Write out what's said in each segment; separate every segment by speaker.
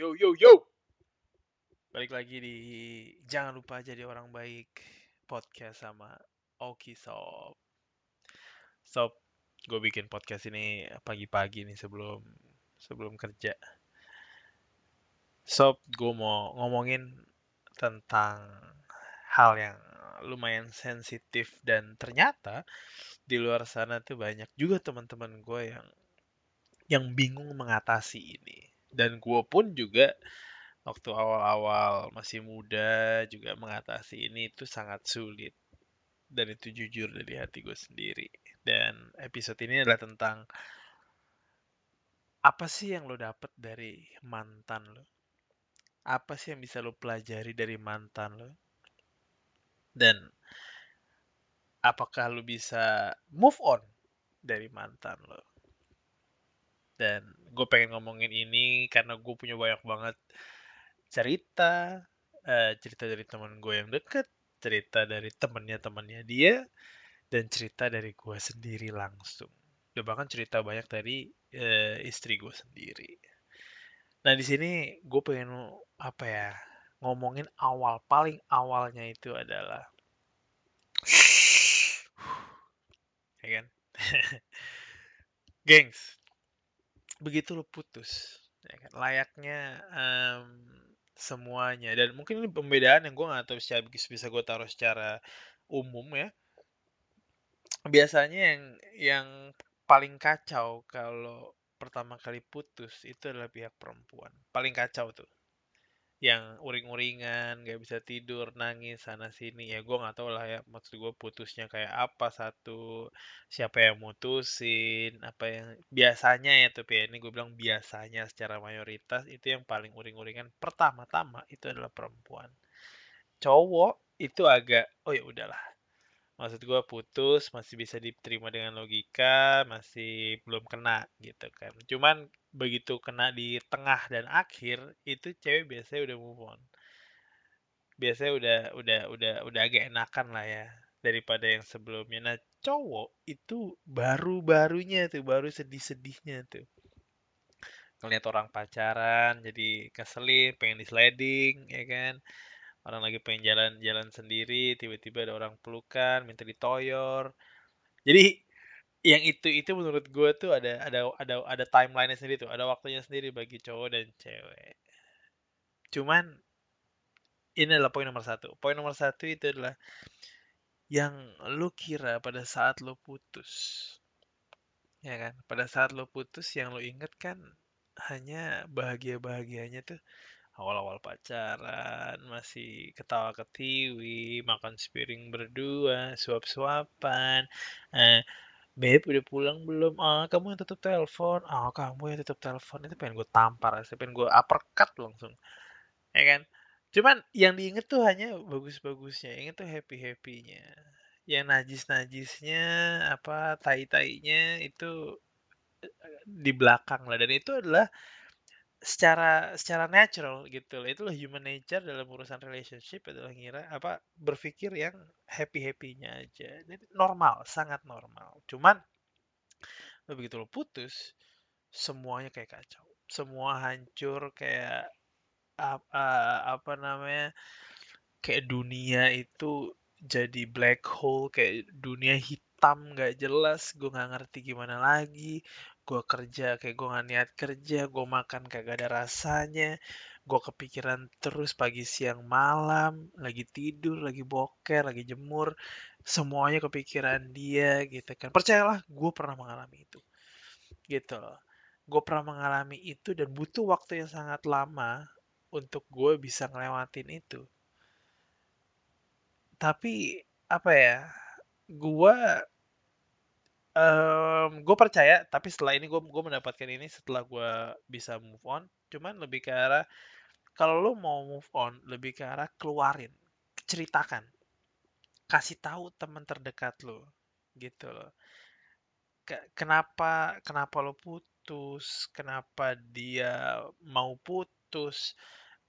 Speaker 1: Yo yo yo. Balik lagi di Jangan lupa jadi orang baik podcast sama Oki Sob. Sob, gue bikin podcast ini pagi-pagi nih sebelum sebelum kerja. Sob, gue mau ngomongin tentang hal yang lumayan sensitif dan ternyata di luar sana tuh banyak juga teman-teman gue yang yang bingung mengatasi ini dan gue pun juga waktu awal-awal masih muda juga mengatasi ini itu sangat sulit. Dan itu jujur dari hati gue sendiri. Dan episode ini adalah tentang apa sih yang lo dapet dari mantan lo? Apa sih yang bisa lo pelajari dari mantan lo? Dan apakah lo bisa move on dari mantan lo dan gue pengen ngomongin ini karena gue punya banyak banget cerita uh, cerita dari teman gue yang deket cerita dari temennya temannya dia dan cerita dari gue sendiri langsung. Dan bahkan cerita banyak dari uh, istri gue sendiri. Nah di sini gue pengen apa ya ngomongin awal paling awalnya itu adalah ya kan? Gengs begitu lo putus ya kan? Layaknya um, semuanya. Dan mungkin ini pembedaan yang gue nggak tahu bisa bisa gue taruh secara umum ya. Biasanya yang yang paling kacau kalau pertama kali putus itu adalah pihak perempuan. Paling kacau tuh yang uring-uringan gak bisa tidur nangis sana sini. Ya gue nggak tahu lah ya maksud gue putusnya kayak apa. Satu siapa yang mutusin apa yang biasanya ya tapi ya ini gue bilang biasanya secara mayoritas itu yang paling uring-uringan pertama-tama itu adalah perempuan. Cowok itu agak oh ya udahlah maksud gue putus masih bisa diterima dengan logika masih belum kena gitu kan. Cuman begitu kena di tengah dan akhir itu cewek biasanya udah move on. Biasanya udah udah udah udah agak enakan lah ya daripada yang sebelumnya. Nah cowok itu baru barunya tuh baru sedih sedihnya tuh. Ngeliat orang pacaran jadi keselin pengen di sliding ya kan. Orang lagi pengen jalan-jalan sendiri tiba-tiba ada orang pelukan minta ditoyor. Jadi yang itu itu menurut gue tuh ada ada ada ada timeline sendiri tuh ada waktunya sendiri bagi cowok dan cewek. Cuman ini adalah poin nomor satu. Poin nomor satu itu adalah yang lu kira pada saat lu putus ya kan? Pada saat lu putus yang lu inget kan hanya bahagia bahagianya tuh awal-awal pacaran masih ketawa ketiwi makan sepiring berdua suap-suapan eh, Beb udah pulang belum? Ah, kamu yang tutup telepon. Ah, kamu yang tutup telepon. Itu pengen gue tampar, pengen gue uppercut langsung. Ya kan? Cuman yang diinget tuh hanya bagus-bagusnya. Inget tuh happy-happynya. Yang najis-najisnya, apa, tai-tainya itu eh, di belakang lah. Dan itu adalah secara secara natural gitu loh. Itulah human nature dalam urusan relationship adalah ngira apa berpikir yang happy happynya aja. Jadi normal, sangat normal. Cuman begitu lo putus, semuanya kayak kacau. Semua hancur kayak apa apa namanya? Kayak dunia itu jadi black hole, kayak dunia hitam nggak jelas. Gue nggak ngerti gimana lagi gue kerja kayak gue gak niat kerja gue makan kagak ada rasanya gue kepikiran terus pagi siang malam lagi tidur lagi boker lagi jemur semuanya kepikiran dia gitu kan. Percayalah gue pernah mengalami itu gitu gue pernah mengalami itu dan butuh waktu yang sangat lama untuk gue bisa ngelewatin itu. Tapi apa ya gue Um, gue percaya, tapi setelah ini gue gue mendapatkan ini setelah gue bisa move on. Cuman lebih ke arah kalau lo mau move on, lebih ke arah keluarin, ceritakan, kasih tahu teman terdekat lo, gitu loh. Kenapa kenapa lo putus? Kenapa dia mau putus?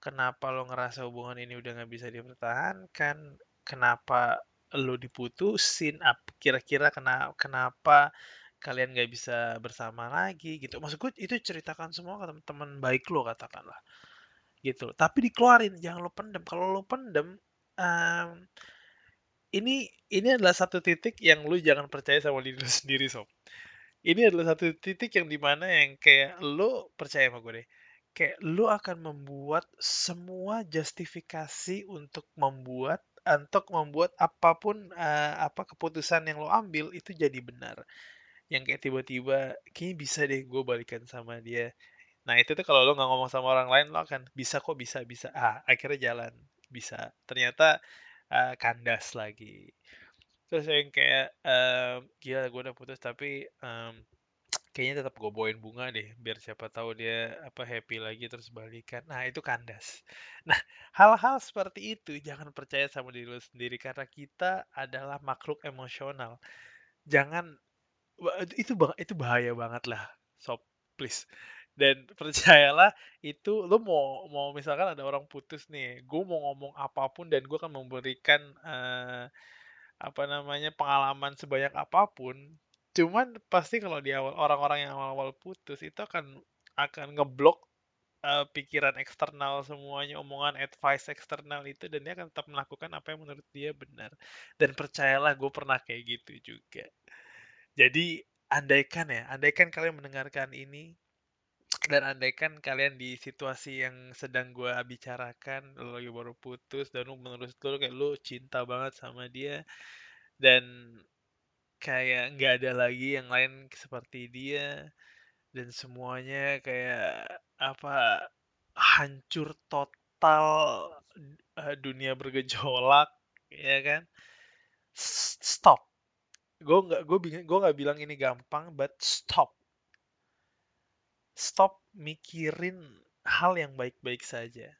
Speaker 1: Kenapa lo ngerasa hubungan ini udah nggak bisa dipertahankan? Kenapa lo diputusin kira-kira kenapa kenapa kalian gak bisa bersama lagi gitu. Maksud gue itu ceritakan semua ke teman-teman baik lo katakanlah. Gitu tapi dikeluarin jangan lo pendem. Kalau lo pendem um, ini ini adalah satu titik yang lu jangan percaya sama diri lu sendiri sob. Ini adalah satu titik yang di mana yang kayak lu percaya sama gue deh. Kayak lu akan membuat semua justifikasi untuk membuat untuk membuat apa pun uh, apa keputusan yang lo ambil itu jadi benar. Yang kayak tiba-tiba kayaknya bisa deh gue balikan sama dia. Nah itu tuh kalau lo nggak ngomong sama orang lain lo akan bisa kok bisa bisa. Ah akhirnya jalan. Bisa. Ternyata uh, kandas lagi. Terus yang kayak um, gila gue udah putus tapi um, kayaknya tetap gue bawain bunga deh biar siapa tahu dia apa happy lagi terus balikan. Nah itu kandas. Nah hal-hal seperti itu jangan percaya sama diri lo sendiri karena kita adalah makhluk emosional. Jangan itu itu bahaya banget lah sob please. Dan percayalah itu lo mau mau misalkan ada orang putus nih gue mau ngomong apa pun dan gue akan memberikan uh, apa namanya pengalaman sebanyak apa pun Cuman pasti kalau di awal orang-orang yang awal-awal putus itu akan akan ngeblok uh, pikiran eksternal semuanya, omongan advice eksternal itu dan dia akan tetap melakukan apa yang menurut dia benar. Dan percayalah gue pernah kayak gitu juga. Jadi andaikan ya, andaikan kalian mendengarkan ini dan andaikan kalian di situasi yang sedang gue bicarakan, lo lagi baru putus dan lu menurut lo kayak lu cinta banget sama dia dan kayak nggak ada lagi yang lain seperti dia dan semuanya kayak apa hancur total uh, dunia bergejolak ya kan? Stop. Gue nggak gue bingung gue nggak bilang ini gampang but stop. Stop mikirin hal yang baik-baik saja.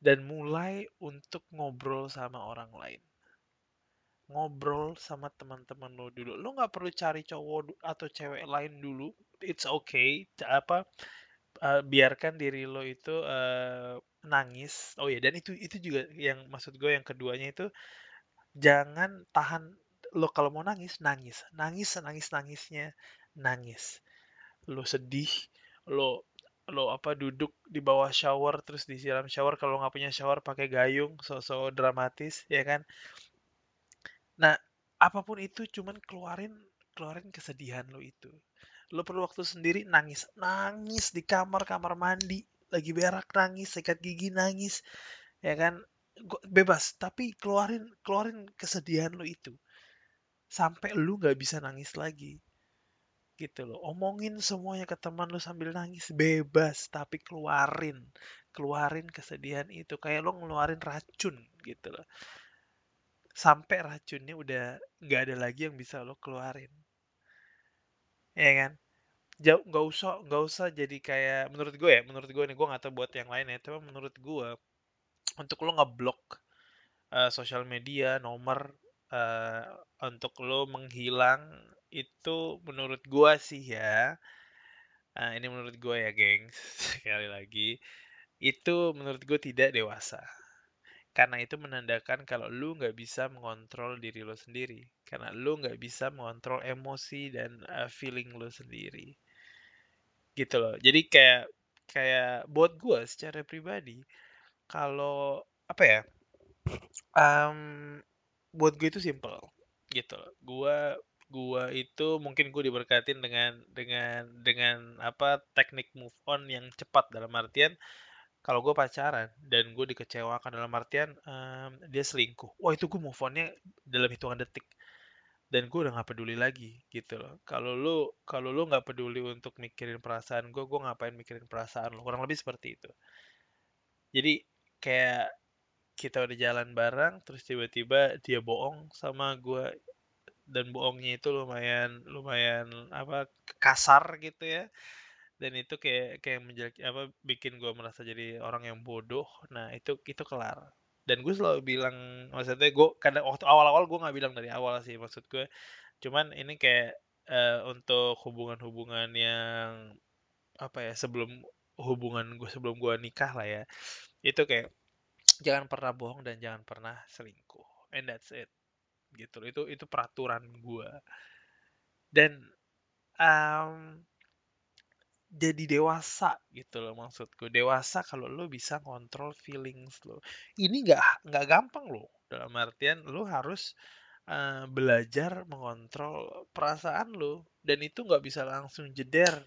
Speaker 1: Dan mulai untuk ngobrol sama orang lain ngobrol sama teman-teman lo dulu. Lo nggak perlu cari cowok atau cewek lain dulu. It's okay. Apa uh, biarkan diri lo itu uh, nangis. Oh ya, dan itu itu juga yang maksud gue yang keduanya itu jangan tahan lo kalau mau nangis nangis nangis nangis nangisnya nangis lo sedih lo lo apa duduk di bawah shower terus disiram shower kalau nggak punya shower pakai gayung so-so dramatis ya kan Nah, apa pun itu cuman keluarin keluarin kesedihan lo itu. Lo perlu waktu sendiri nangis, nangis di kamar kamar mandi, lagi berak nangis, sikat gigi nangis, ya kan? Bebas, tapi keluarin keluarin kesedihan lo itu sampai lu nggak bisa nangis lagi gitu loh omongin semuanya ke teman lu sambil nangis bebas tapi keluarin keluarin kesedihan itu kayak lo ngeluarin racun gitu loh sampai racunnya udah nggak ada lagi yang bisa lo keluarin. Ya kan? Jauh nggak usah nggak usah jadi kayak menurut gue ya menurut gue nih gue nggak tahu buat yang lain ya tapi menurut gue untuk lo ngeblok uh, sosial media nomor uh, untuk lo menghilang itu menurut gue sih ya uh, ini menurut gue ya gengs sekali lagi itu menurut gue tidak dewasa karena itu menandakan kalau lu nggak bisa mengontrol diri lo sendiri. Karena lu nggak bisa mengontrol emosi dan uh, feeling lo sendiri. Gitu loh. Jadi kayak kayak buat gue secara pribadi, kalau apa ya, um, buat gue itu simple gitu loh. Gue gua itu mungkin gue diberkatin dengan dengan dengan apa teknik move on yang cepat dalam artian kalau gue pacaran dan gue dikecewakan dalam artian um, dia selingkuh wah itu gue move onnya dalam hitungan detik. Dan gue udah gak peduli lagi gitu loh. Kalau lu kalau lu nggak peduli untuk mikirin perasaan gue gue ngapain mikirin perasaan lo kurang lebih seperti itu. Jadi kayak kita udah jalan bareng terus tiba-tiba dia bohong sama gue dan bohongnya itu lumayan lumayan apa kasar gitu ya dan itu kayak kayak menjelek apa bikin gue merasa jadi orang yang bodoh. Nah itu itu kelar. Dan gue selalu bilang maksudnya gue kadang waktu awal-awal gue nggak bilang dari awal sih maksud gue cuman ini kayak uh, untuk hubungan-hubungan yang apa ya sebelum hubungan gue sebelum gue nikah lah ya. Itu kayak jangan pernah bohong dan jangan pernah selingkuh. And that's it. Gitu itu itu peraturan gue dan um, jadi dewasa gitu loh maksudku. Dewasa kalau lo bisa kontrol feelings lo ini nggak nggak gampang loh. Dalam artian lo harus uh, belajar mengontrol perasaan lo dan itu nggak bisa langsung jeder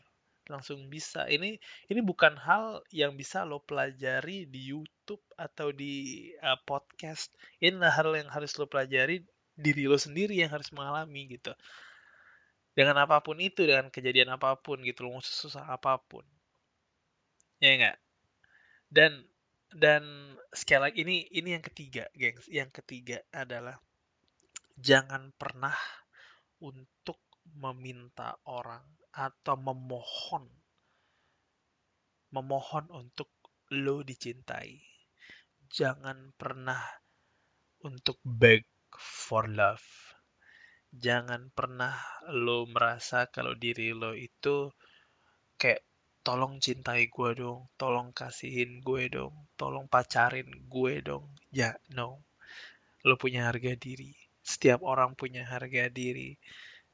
Speaker 1: langsung bisa. Ini ini bukan hal yang bisa lo pelajari di YouTube atau di uh, podcast. Ini hal yang harus lo pelajari diri lo sendiri yang harus mengalami gitu dengan apa pun itu dengan kejadian apa pun gitu loh susah apa pun. Ya enggak dan dan sekali lagi ini ini yang ketiga gengs. Yang ketiga adalah jangan pernah untuk meminta orang atau memohon memohon untuk lo dicintai. Jangan pernah untuk beg for love jangan pernah lo merasa kalau diri lo itu kayak tolong cintai gue dong, tolong kasihin gue dong, tolong pacarin gue dong. Ya, no. Lo punya harga diri. Setiap orang punya harga diri.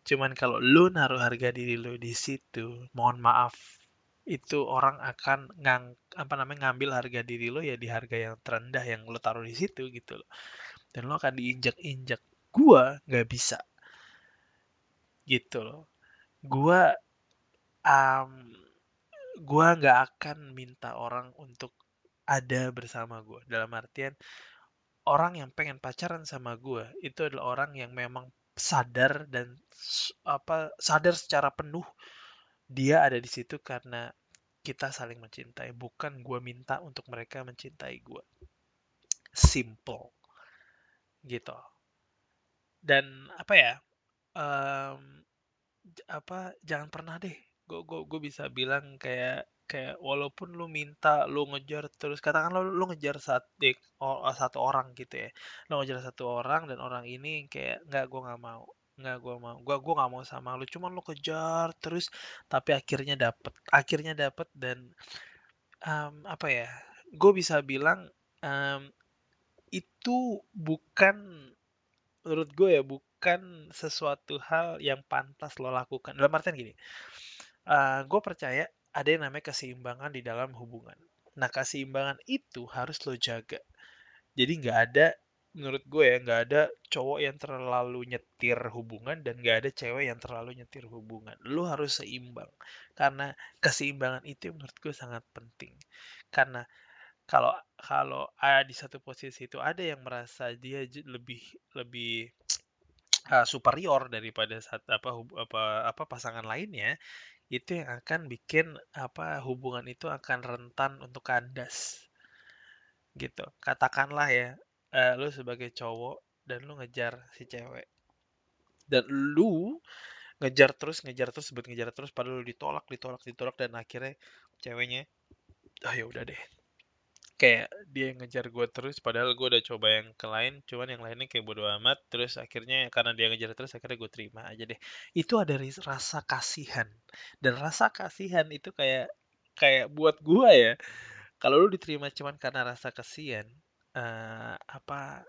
Speaker 1: Cuman kalau lo naruh harga diri lo di situ, mohon maaf, itu orang akan ngang apa namanya ngambil harga diri lo ya di harga yang terendah yang lo taruh di situ gitu loh. Dan lo akan diinjak-injak. Gua nggak bisa gitu loh. Gua um, gua nggak akan minta orang untuk ada bersama gue dalam artian orang yang pengen pacaran sama gue itu adalah orang yang memang sadar dan apa sadar secara penuh dia ada di situ karena kita saling mencintai. Bukan gue minta untuk mereka mencintai gue simple. Gitu. Dan apa ya um, apa jangan pernah deh. Gue gue gue bisa bilang kayak kayak walaupun lu minta lu ngejar terus katakan lu lu ngejar satu satu orang gitu ya. Lu ngejar satu orang dan orang ini kayak nggak gue nggak mau. Nggak gue mau. Gue gue nggak mau sama lu. Cuman lu kejar terus tapi akhirnya dapet akhirnya dapet dan um, apa ya gue bisa bilang um, itu bukan menurut gue ya bukan sesuatu hal yang pantas lo lakukan. Dalam artian gini, uh, gue percaya ada yang namanya keseimbangan di dalam hubungan. Nah, keseimbangan itu harus lo jaga. Jadi nggak ada, menurut gue ya, nggak ada cowok yang terlalu nyetir hubungan dan nggak ada cewek yang terlalu nyetir hubungan. Lo harus seimbang. Karena keseimbangan itu menurut gue sangat penting. Karena kalau kalau ada di satu posisi itu ada yang merasa dia lebih lebih uh, superior daripada saat apa apa apa pasangan lainnya itu yang akan bikin apa hubungan itu akan rentan untuk kandas. Gitu. Katakanlah ya uh, lu sebagai cowok dan lu ngejar si cewek. Dan lu ngejar terus ngejar terus sebut ngejar terus padahal lu ditolak ditolak ditolak dan akhirnya ceweknya ah ya udah deh kayak dia ngejar gue terus padahal gue udah coba yang ke lain cuman yang lainnya kayak bodo amat terus akhirnya karena dia ngejar terus akhirnya gue terima aja deh. Itu ada rasa kasihan. Dan rasa kasihan itu kayak kayak buat gue ya. Kalau lu diterima cuman karena rasa kasihan uh, apa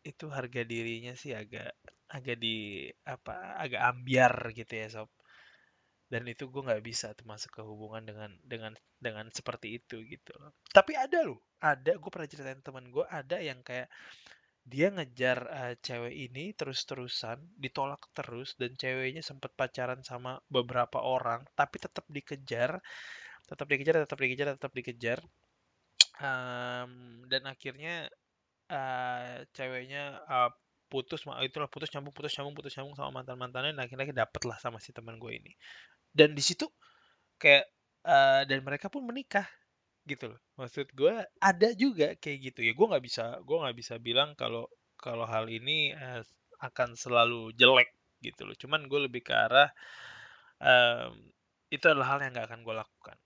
Speaker 1: itu harga dirinya sih agak agak di apa agak ambiar gitu ya sob dan itu gue nggak bisa tuh masuk ke hubungan dengan dengan dengan seperti itu gitu loh. Tapi ada loh ada gue pernah ceritain teman gue ada yang kayak dia ngejar uh, cewek ini terus-terusan ditolak terus dan ceweknya sempat pacaran sama beberapa orang tapi tetap dikejar tetap dikejar tetap dikejar tetap dikejar um, dan akhirnya uh, ceweknya uh, putus itulah putus nyambung putus nyambung putus nyambung sama mantan mantannya dan akhirnya dapet lah sama si teman gue ini dan di situ kayak uh, dan mereka pun menikah gitu loh. Maksud gue ada juga kayak gitu. Ya gue nggak bisa gue nggak bisa bilang kalau kalau hal ini uh, akan selalu jelek gitu loh. Cuman gue lebih ke arah um, itu adalah hal yang nggak akan gue lakukan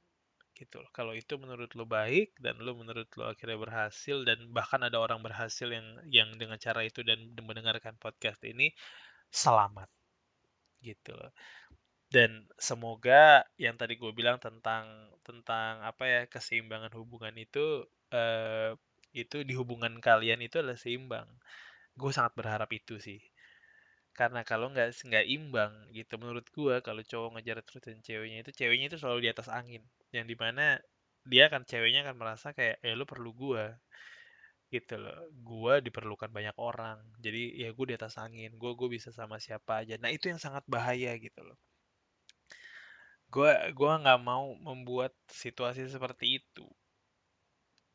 Speaker 1: gitu loh. Kalau itu menurut lo baik dan lo menurut lo akhirnya berhasil dan bahkan ada orang berhasil yang yang dengan cara itu dan mendengarkan podcast ini selamat gitu loh dan semoga yang tadi gue bilang tentang tentang apa ya keseimbangan hubungan itu uh, itu di hubungan kalian itu adalah seimbang. Gue sangat berharap itu sih. Karena kalau nggak nggak imbang gitu menurut gua kalau cowok ngejar terusin ceweknya itu ceweknya itu selalu di atas angin. Yang di mana dia akan ceweknya akan merasa kayak ya lu perlu gua. Gitu loh. Gua diperlukan banyak orang. Jadi ya gue di atas angin gue gue bisa sama siapa aja. Nah itu yang sangat bahaya gitu loh gue gua nggak mau membuat situasi seperti itu.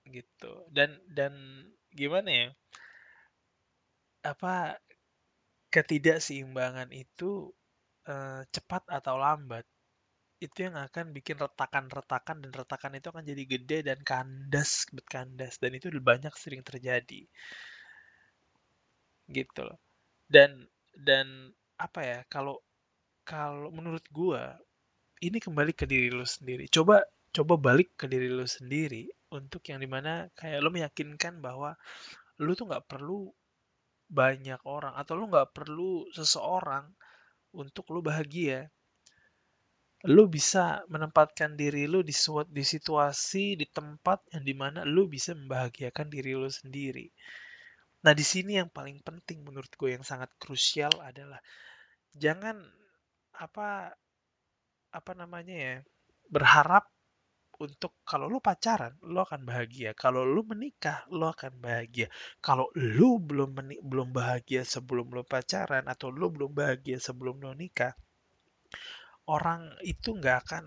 Speaker 1: Gitu. Dan dan gimana ya? Apa ketidakseimbangan itu eh, cepat atau lambat itu yang akan bikin retakan-retakan dan retakan itu akan jadi gede dan kandas kandas. Dan itu banyak sering terjadi. Gitu loh. Dan dan apa ya? Kalau kalau menurut gua ini kembali ke diri lu sendiri. Coba coba balik ke diri lu sendiri untuk yang di mana kayak lu meyakinkan bahwa lu tuh nggak perlu banyak orang atau lu nggak perlu seseorang untuk lu bahagia. Lu bisa menempatkan diri lu di di situasi di tempat yang di mana lu bisa membahagiakan diri lu sendiri. Nah di sini yang paling penting menurut gue yang sangat krusial adalah jangan apa apa namanya ya berharap untuk kalau lu pacaran lu akan bahagia. Kalau lu menikah lu akan bahagia. Kalau lu belum belum bahagia sebelum lu pacaran atau lu belum bahagia sebelum lu nikah orang itu nggak akan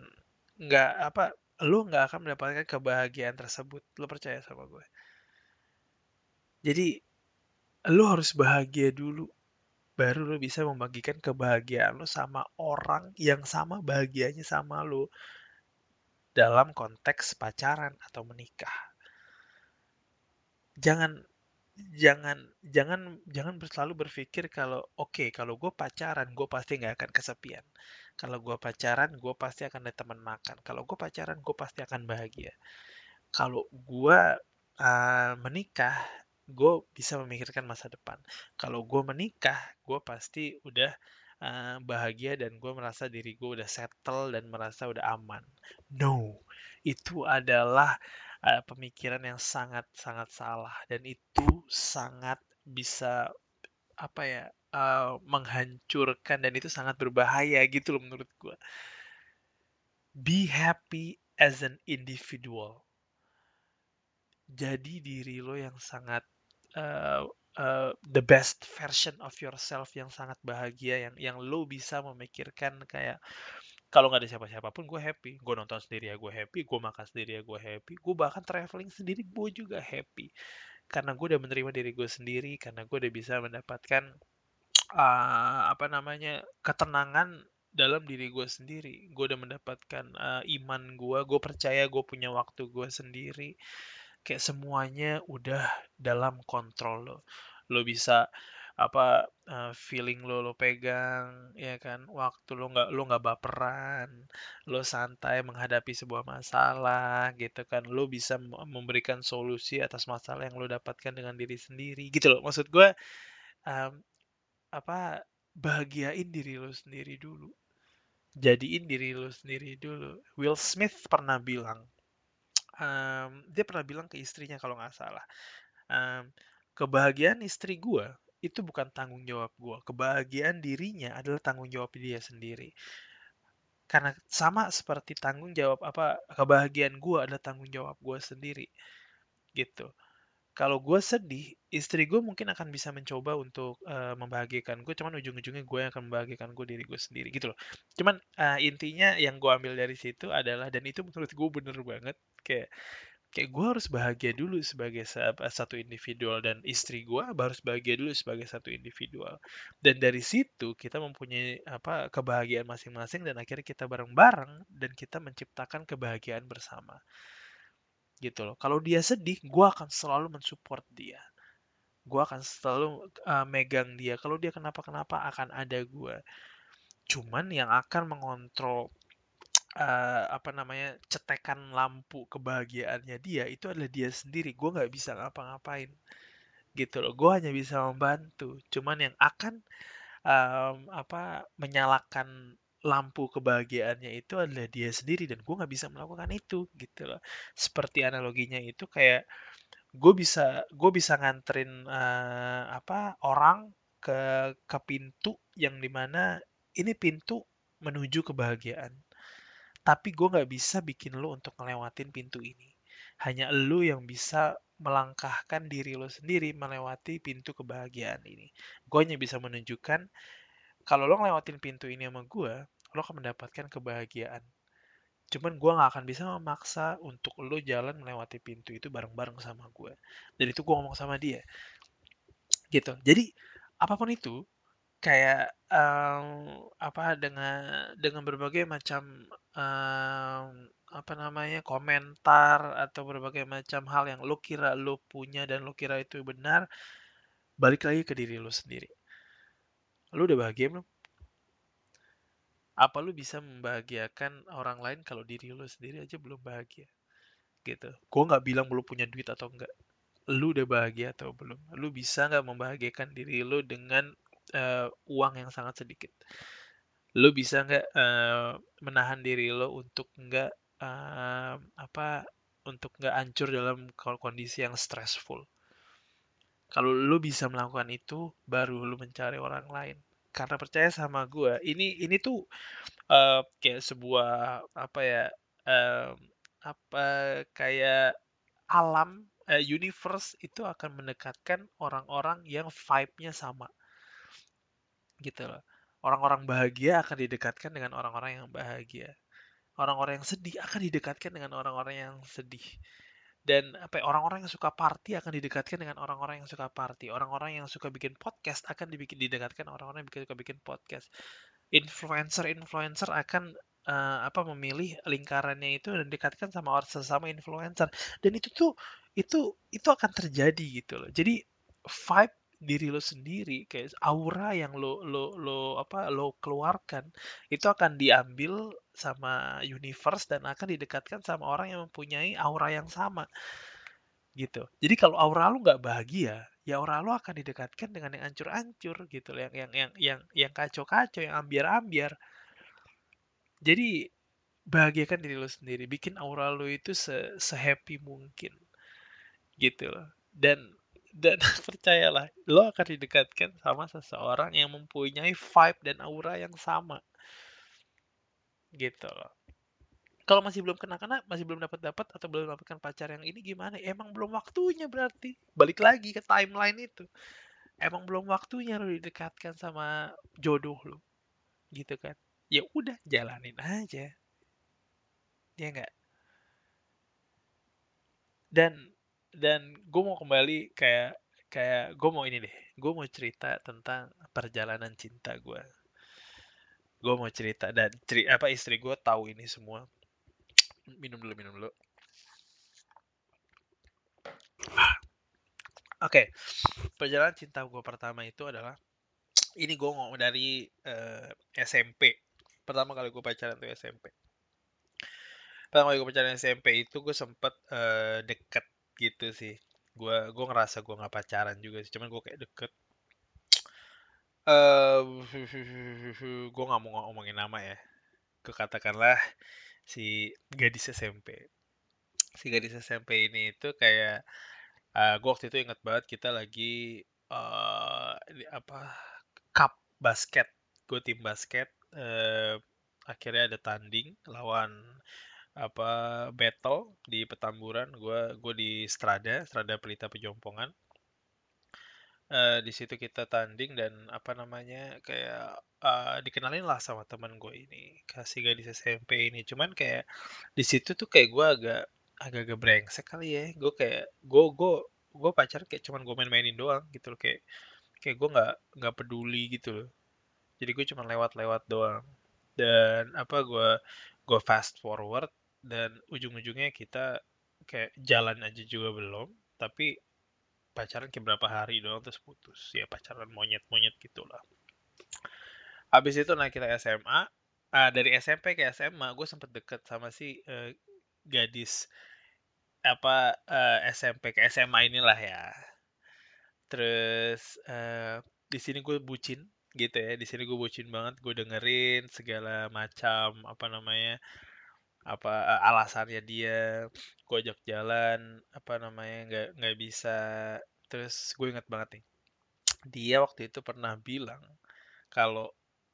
Speaker 1: nggak apa lu nggak akan mendapatkan kebahagiaan tersebut. Lu percaya sama gue? Jadi lu harus bahagia dulu baru lu bisa membagikan kebahagiaan lu sama orang yang sama bahagianya sama lu dalam konteks pacaran atau menikah. Jangan jangan jangan jangan selalu berpikir kalau oke okay, kalau gue pacaran gue pasti nggak akan kesepian. Kalau gue pacaran gue pasti akan ada teman makan. Kalau gue pacaran gue pasti akan bahagia. Kalau gue uh, menikah gue bisa memikirkan masa depan kalau gue menikah gue pasti udah uh, bahagia dan gue merasa diri gue udah settle dan merasa udah aman. No, itu adalah uh, pemikiran yang sangat sangat salah dan itu sangat bisa apa ya uh, menghancurkan dan itu sangat berbahaya gitu loh menurut gue. Be happy as an individual. Jadi diri lo yang sangat uh, the best version of yourself yang sangat bahagia yang yang lo bisa memikirkan kayak kalau nggak ada siapa-siapa pun gue happy. Gue nonton sendiri ya gue happy. Gue makan sendiri ya gue happy. Gue bahkan traveling sendiri gue juga happy. Karena gue udah menerima diri gue sendiri karena gue udah bisa mendapatkan uh, apa namanya ketenangan dalam diri gue sendiri. Gue udah mendapatkan uh, iman gue gue percaya gue punya waktu gue sendiri kayak semuanya udah dalam kontrol lo. Lo bisa apa uh, feeling lo lo pegang ya kan waktu lo nggak lo nggak baperan lo santai menghadapi sebuah masalah gitu kan. Lo bisa memberikan solusi atas masalah yang lo dapatkan dengan diri sendiri gitu loh. Maksud gue um, apa bahagiain diri lo sendiri dulu. Jadiin diri lo sendiri dulu. Will Smith pernah bilang um, dia pernah bilang ke istrinya kalau nggak salah um, kebahagiaan istri gue itu bukan tanggung jawab gue kebahagiaan dirinya adalah tanggung jawab dia sendiri. Karena sama seperti tanggung jawab apa kebahagiaan gue adalah tanggung jawab gue sendiri gitu kalau gue sedih, istri gue mungkin akan bisa mencoba untuk uh, membahagiakan gue, cuman ujung-ujungnya gue yang akan membahagiakan gue diri gue sendiri gitu loh. Cuman uh, intinya yang gue ambil dari situ adalah dan itu menurut gue bener banget kayak kayak gue harus bahagia dulu sebagai satu individual dan istri gue harus bahagia dulu sebagai satu individual dan dari situ kita mempunyai apa kebahagiaan masing-masing dan akhirnya kita bareng-bareng dan kita menciptakan kebahagiaan bersama gitu loh. Kalau dia sedih, gue akan selalu mensupport dia. Gue akan selalu uh, megang dia. Kalau dia kenapa-kenapa akan ada gue. Cuman yang akan mengontrol uh, apa namanya cetekan lampu kebahagiaannya dia itu adalah dia sendiri. Gue nggak bisa ngapa-ngapain gitu loh. Gue hanya bisa membantu. Cuman yang akan um, apa menyalakan lampu kebahagiaannya itu adalah dia sendiri dan gue nggak bisa melakukan itu gitu loh. Seperti analoginya itu kayak gue bisa gue bisa nganterin uh, apa orang ke ke pintu yang di mana ini pintu menuju kebahagiaan tapi gue nggak bisa bikin lo untuk ngelewatin pintu ini. Hanya lo yang bisa melangkahkan diri lo sendiri melewati pintu kebahagiaan ini. Gue hanya bisa menunjukkan kalau lo ngelewatin pintu ini sama gue lo akan mendapatkan kebahagiaan. Cuman gue nggak akan bisa memaksa untuk lo jalan melewati pintu itu bareng-bareng sama gue dan itu gue ngomong sama dia. Gitu. Jadi apa pun itu kayak um, apa dengan dengan berbagai macam um, apa namanya komentar atau berbagai macam hal yang lo kira lo punya dan lo kira itu benar balik lagi ke diri lo sendiri lo udah bahagia belum? Apa lu bisa membahagiakan orang lain kalau diri lu sendiri aja belum bahagia? Gitu. Gue nggak bilang lu punya duit atau enggak lu udah bahagia atau belum? Lu bisa nggak membahagiakan diri lu dengan uh, uang yang sangat sedikit? Lu bisa nggak uh, menahan diri lo untuk nggak uh, apa untuk nggak hancur dalam kondisi yang stressful kalau lu bisa melakukan itu baru lu mencari orang lain. Karena percaya sama gue ini ini tuh uh, kayak sebuah apa ya um, apa kayak alam uh, universe itu akan mendekatkan orang-orang yang vibe-nya sama. Gitu loh. Orang-orang bahagia akan didekatkan dengan orang-orang yang bahagia. Orang-orang yang sedih akan didekatkan dengan orang-orang yang sedih dan apa ya, orang-orang yang suka party akan didekatkan dengan orang-orang yang suka party. Orang-orang yang suka bikin podcast akan dibikin didekatkan orang-orang yang suka bikin podcast. Influencer influencer akan uh, apa memilih lingkarannya itu dan didekatkan sama orang sesama influencer. Dan itu tuh itu itu akan terjadi gitu loh. Jadi vibe diri lo sendiri kayak aura yang lo lo lo apa lo keluarkan itu akan diambil sama universe dan akan didekatkan sama orang yang mempunyai aura yang sama gitu. Jadi kalau aura lo nggak bahagia ya aura lo akan didekatkan dengan yang ancur-ancur gitu yang yang yang yang yang kacau-kacau yang ambiar-ambiar. Jadi bahagiakan diri lo sendiri bikin aura lo itu se, se happy mungkin gitu loh. Dan dan percayalah lo akan didekatkan sama seseorang yang mempunyai vibe dan aura yang sama. Gitu. Loh kalau masih belum kena-kena masih belum dapat dapat atau belum dapatkan pacar yang ini gimana? Emang belum waktunya berarti. Balik lagi ke timeline itu. Emang belum waktunya lo didekatkan sama jodoh lo. Gitu kan? Ya udah jalanin aja. Ya enggak dan dan gue mau kembali kayak kayak gue mau ini deh gue mau cerita tentang perjalanan cinta gue gue mau cerita dan ceri apa istri gue tahu ini semua. Minum dulu minum dulu. Oke okay. perjalanan cinta gue pertama itu adalah ini gue ngomong dari uh, eh, SMP pertama kali gue pacaran tuh SMP pertama kali gue pacaran SMP itu gue sempet uh, deket gitu sih. Gue gue ngerasa gue nggak pacaran juga sih cuman gue kayak deket. Uh, gue nggak mau ngomongin nama ya. Gue katakanlah si gadis SMP si gadis SMP ini itu kayak uh, eh, gue waktu itu inget banget kita lagi uh, apa cup basket. Gue tim basket uh, akhirnya ada tanding lawan apa battle di Petamburan. Gue gue di Strada Strada Pelita Pejompongan. Uh, di situ kita tanding dan apa namanya kayak uh, dikenalin lah sama teman gue ini kasih gadis SMP ini. Cuman kayak di situ tuh kayak gue agak agak-agak brengsek kali ya. Gue kayak gue gue gue pacar kayak cuman gue main-mainin doang gitu loh. Kayak kayak gue nggak nggak peduli gitu loh. Jadi gue cuma lewat-lewat doang. Dan apa gue gue fast forward dan ujung-ujungnya kita kayak jalan aja juga belum tapi pacaran kayak berapa hari doang terus putus. Ya pacaran monyet-monyet gitulah. Habis itu naik kita SMA ah, dari SMP ke SMA gue sempet deket sama si uh, gadis apa uh, eh, SMP ke SMA inilah ya. Terus uh, di sini gue bucin gitu ya. Di sini gue bucin banget gue dengerin segala macam apa namanya apa uh, alasannya dia gue ajak jalan apa namanya nggak nggak bisa. Terus gue inget banget nih dia waktu itu pernah bilang kalau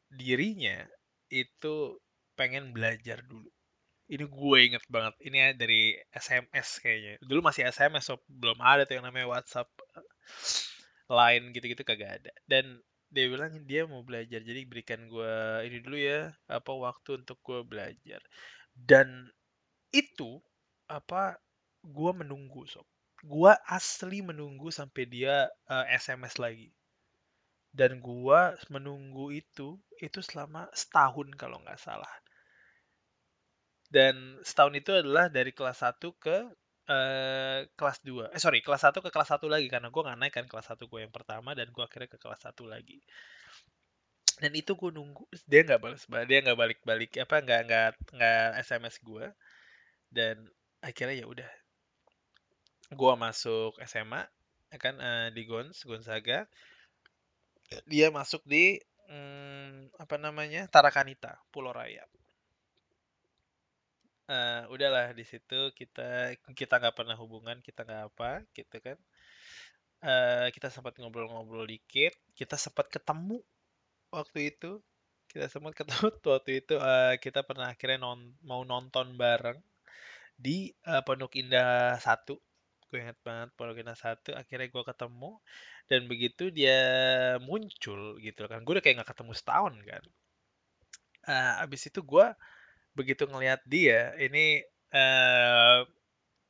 Speaker 1: dirinya itu pengen belajar dulu. Ini gue inget banget ini ya dari SMS kayaknya. Dulu masih SMS so belum ada tuh yang namanya WhatsApp lain gitu-gitu kagak ada. Dan dia bilang dia mau belajar jadi berikan gue ini dulu ya apa waktu untuk gue belajar dan itu apa gue menunggu sob. Gue asli menunggu sampai dia uh, SMS lagi. Dan gue menunggu itu itu selama setahun kalau nggak salah. Dan setahun itu adalah dari kelas 1 ke uh, kelas 2 eh sorry kelas 1 ke kelas 1 lagi karena gue nggak naik kan kelas 1 gue yang pertama dan gue akhirnya ke kelas 1 lagi dan itu gue nunggu dia nggak balas dia nggak balik balik apa nggak nggak nggak sms gue dan akhirnya ya udah. Gue masuk SMA kan uh, di Gons Gonzaga. Dia masuk di hmm, apa namanya Tarakanita Pulau Raya. Uh, udahlah di situ kita kita nggak pernah hubungan kita nggak apa gitu kan. Uh, kita sempat ngobrol-ngobrol dikit kita sempat ketemu waktu itu kita sempat ketemu waktu itu uh, kita pernah akhirnya non mau nonton bareng di uh, Pondok Indah satu. Gue inget banget Pondok Indah satu akhirnya gue ketemu dan begitu dia muncul gitu kan. Gue udah kayak nggak ketemu setahun kan. Uh, abis itu gue begitu ngelihat dia ini uh,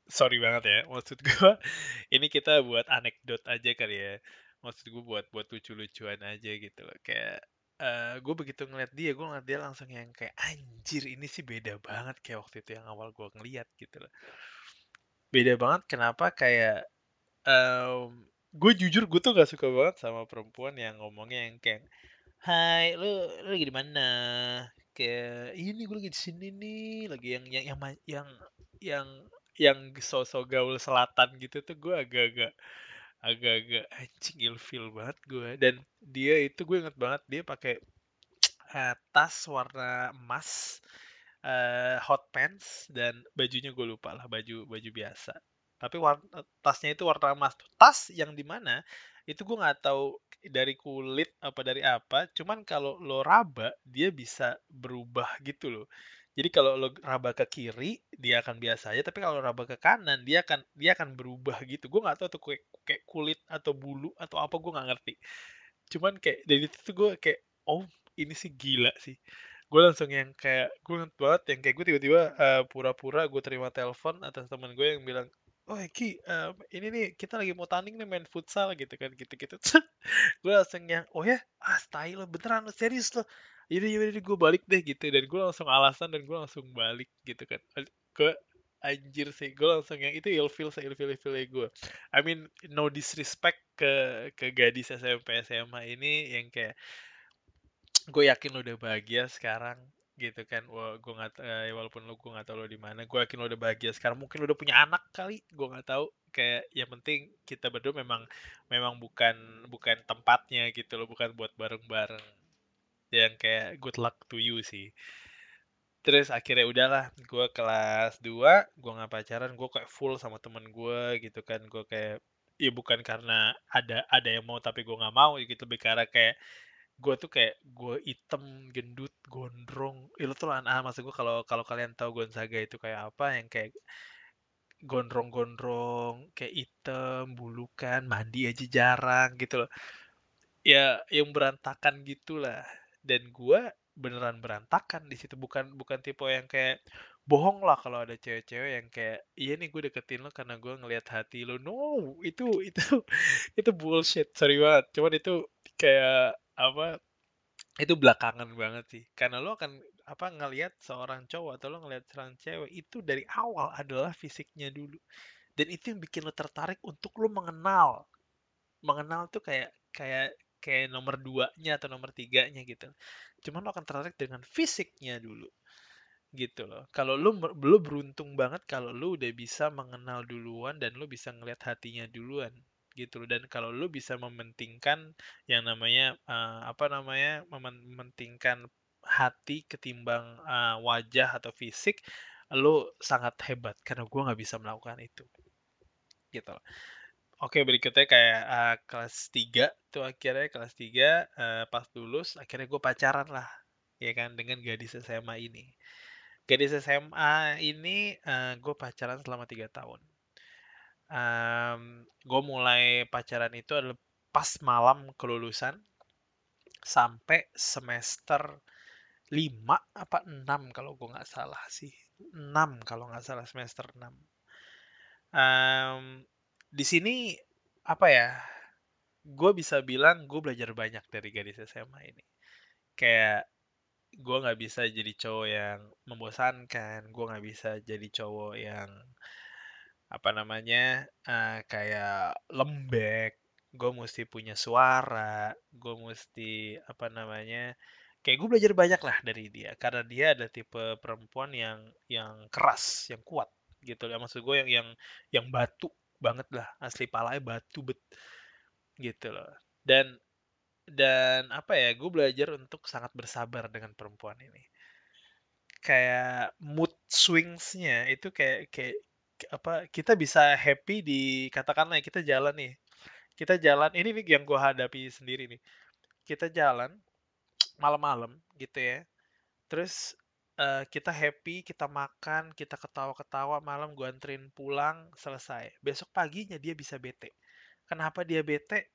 Speaker 1: sorry banget ya maksud gue ini kita buat anekdot aja kali ya maksud gue buat buat lucu-lucuan aja gitu loh kayak uh, gue begitu ngeliat dia gue ngeliat dia langsung yang kayak anjir ini sih beda banget kayak waktu itu yang awal gue ngeliat gitu loh beda banget kenapa kayak um, gue jujur gue tuh gak suka banget sama perempuan yang ngomongnya yang kayak Hai, lu lu lagi di mana? Kayak ini gue lagi di sini nih, lagi yang yang yang yang yang yang sosok gaul selatan gitu tuh gue agak-agak agak-agak anjing ilfil banget gue dan dia itu gue inget banget dia pakai uh, tas warna emas uh, hot pants dan bajunya gue lupa lah baju baju biasa. Tapi warna, tasnya itu warna emas tas yang di mana itu gue nggak tahu dari kulit apa dari apa cuman kalau lo raba dia bisa berubah gitu loh. Jadi kalau lo raba ke kiri dia akan biasa aja tapi kalau raba ke kanan dia akan dia akan berubah gitu. Gue nggak tahu tuh kayak, kulit atau bulu atau apa gue nggak ngerti. Cuman kayak dari itu tuh gue kayak oh ini sih gila sih. Gue langsung yang kayak gue inget banget yang kayak gue tiba-tiba uh, pura-pura gue terima telepon atas teman gue yang bilang oh Ki um, ini nih kita lagi mau tanding nih main futsal gitu kan gitu-gitu. Gue langsung yang oh ya? Ah style lo beneran lo serius lo? Jadi jadi gue balik deh gitu. Dan gue langsung alasan dan gue langsung balik gitu kan. Ke anjir sih gue langsung yang itu ilfil saya ilfil ilfil gue I mean no disrespect ke ke gadis SMP SMA ini yang kayak gue yakin lo udah bahagia sekarang gitu kan. Gue nggak eh, walaupun lo gue nggak tahu lo di mana gue yakin lo udah bahagia sekarang. Mungkin lo udah punya anak kali gue nggak tahu. Kayak yang penting kita berdua memang memang bukan bukan tempatnya gitu lo bukan buat bareng-bareng. Yang kayak good luck to you sih terus akhirnya udahlah gue kelas 2 gue nggak pacaran gue kayak full sama temen gue gitu kan. Gue kayak ya bukan karena ada ada yang mau tapi gue nggak mau gitu lebih karena kayak gue tuh kayak gue item gendut gondrong. Itu tuh lah ah maksud gue kalau kalau kalian tahu Gonzaga itu kayak apa yang kayak gondrong-gondrong kayak item bulukan mandi aja jarang gitu loh. Ya yang berantakan gitulah. Dan gue beneran berantakan di situ. Bukan bukan tipe yang kayak bohong lah kalau ada cewek-cewek yang kayak iya nih gue deketin lo karena gue ngelihat hati lo. No itu itu itu bullshit. Sorry banget. Cuman itu kayak apa itu belakangan banget sih. Karena lo akan apa ngelihat seorang cowok atau lo ngelihat seorang cewek itu dari awal adalah fisiknya dulu. Dan itu yang bikin lo tertarik untuk lo mengenal. Mengenal tuh kayak kayak kayak nomor duanya atau nomor tiganya gitu. Cuman lo akan tertarik dengan fisiknya dulu gitu loh. Kalau lo belum beruntung banget kalau lo udah bisa mengenal duluan dan lo bisa ngelihat hatinya duluan gitu dan kalau lu bisa mementingkan yang namanya uh, apa namanya mementingkan hati ketimbang uh, wajah atau fisik lu sangat hebat karena gue nggak bisa melakukan itu gitu Oke, berikutnya kayak uh, kelas 3 tuh akhirnya kelas 3 uh, pas lulus akhirnya gue pacaran lah ya kan dengan gadis SMA ini. Gadis SMA ini uh, gue pacaran selama tiga tahun. Um, gue mulai pacaran itu adalah pas malam kelulusan sampai semester 5 apa 6 kalau gue nggak salah sih 6 kalau nggak salah semester 6 um, di sini apa ya gue bisa bilang gue belajar banyak dari gadis SMA ini. Kayak gue nggak bisa jadi cowok yang membosankan gue nggak bisa jadi cowok yang apa namanya uh, kayak lembek gue mesti punya suara gue mesti apa namanya kayak gue belajar banyak lah dari dia. Karena dia ada tipe perempuan yang yang keras yang kuat gitu. Ya maksud gue yang yang yang batu banget lah asli palanya batu bet gitu loh. Dan dan apa ya gue belajar untuk sangat bersabar dengan perempuan ini. Kayak mood swingsnya itu kayak kayak apa kita bisa happy di katakanlah ya, kita jalan nih. Kita jalan ini nih yang gue hadapi sendiri nih. Kita jalan malam-malam gitu ya. Terus uh, kita happy kita makan kita ketawa-ketawa malam gue anterin pulang selesai. Besok paginya dia bisa bete. Kenapa dia bete?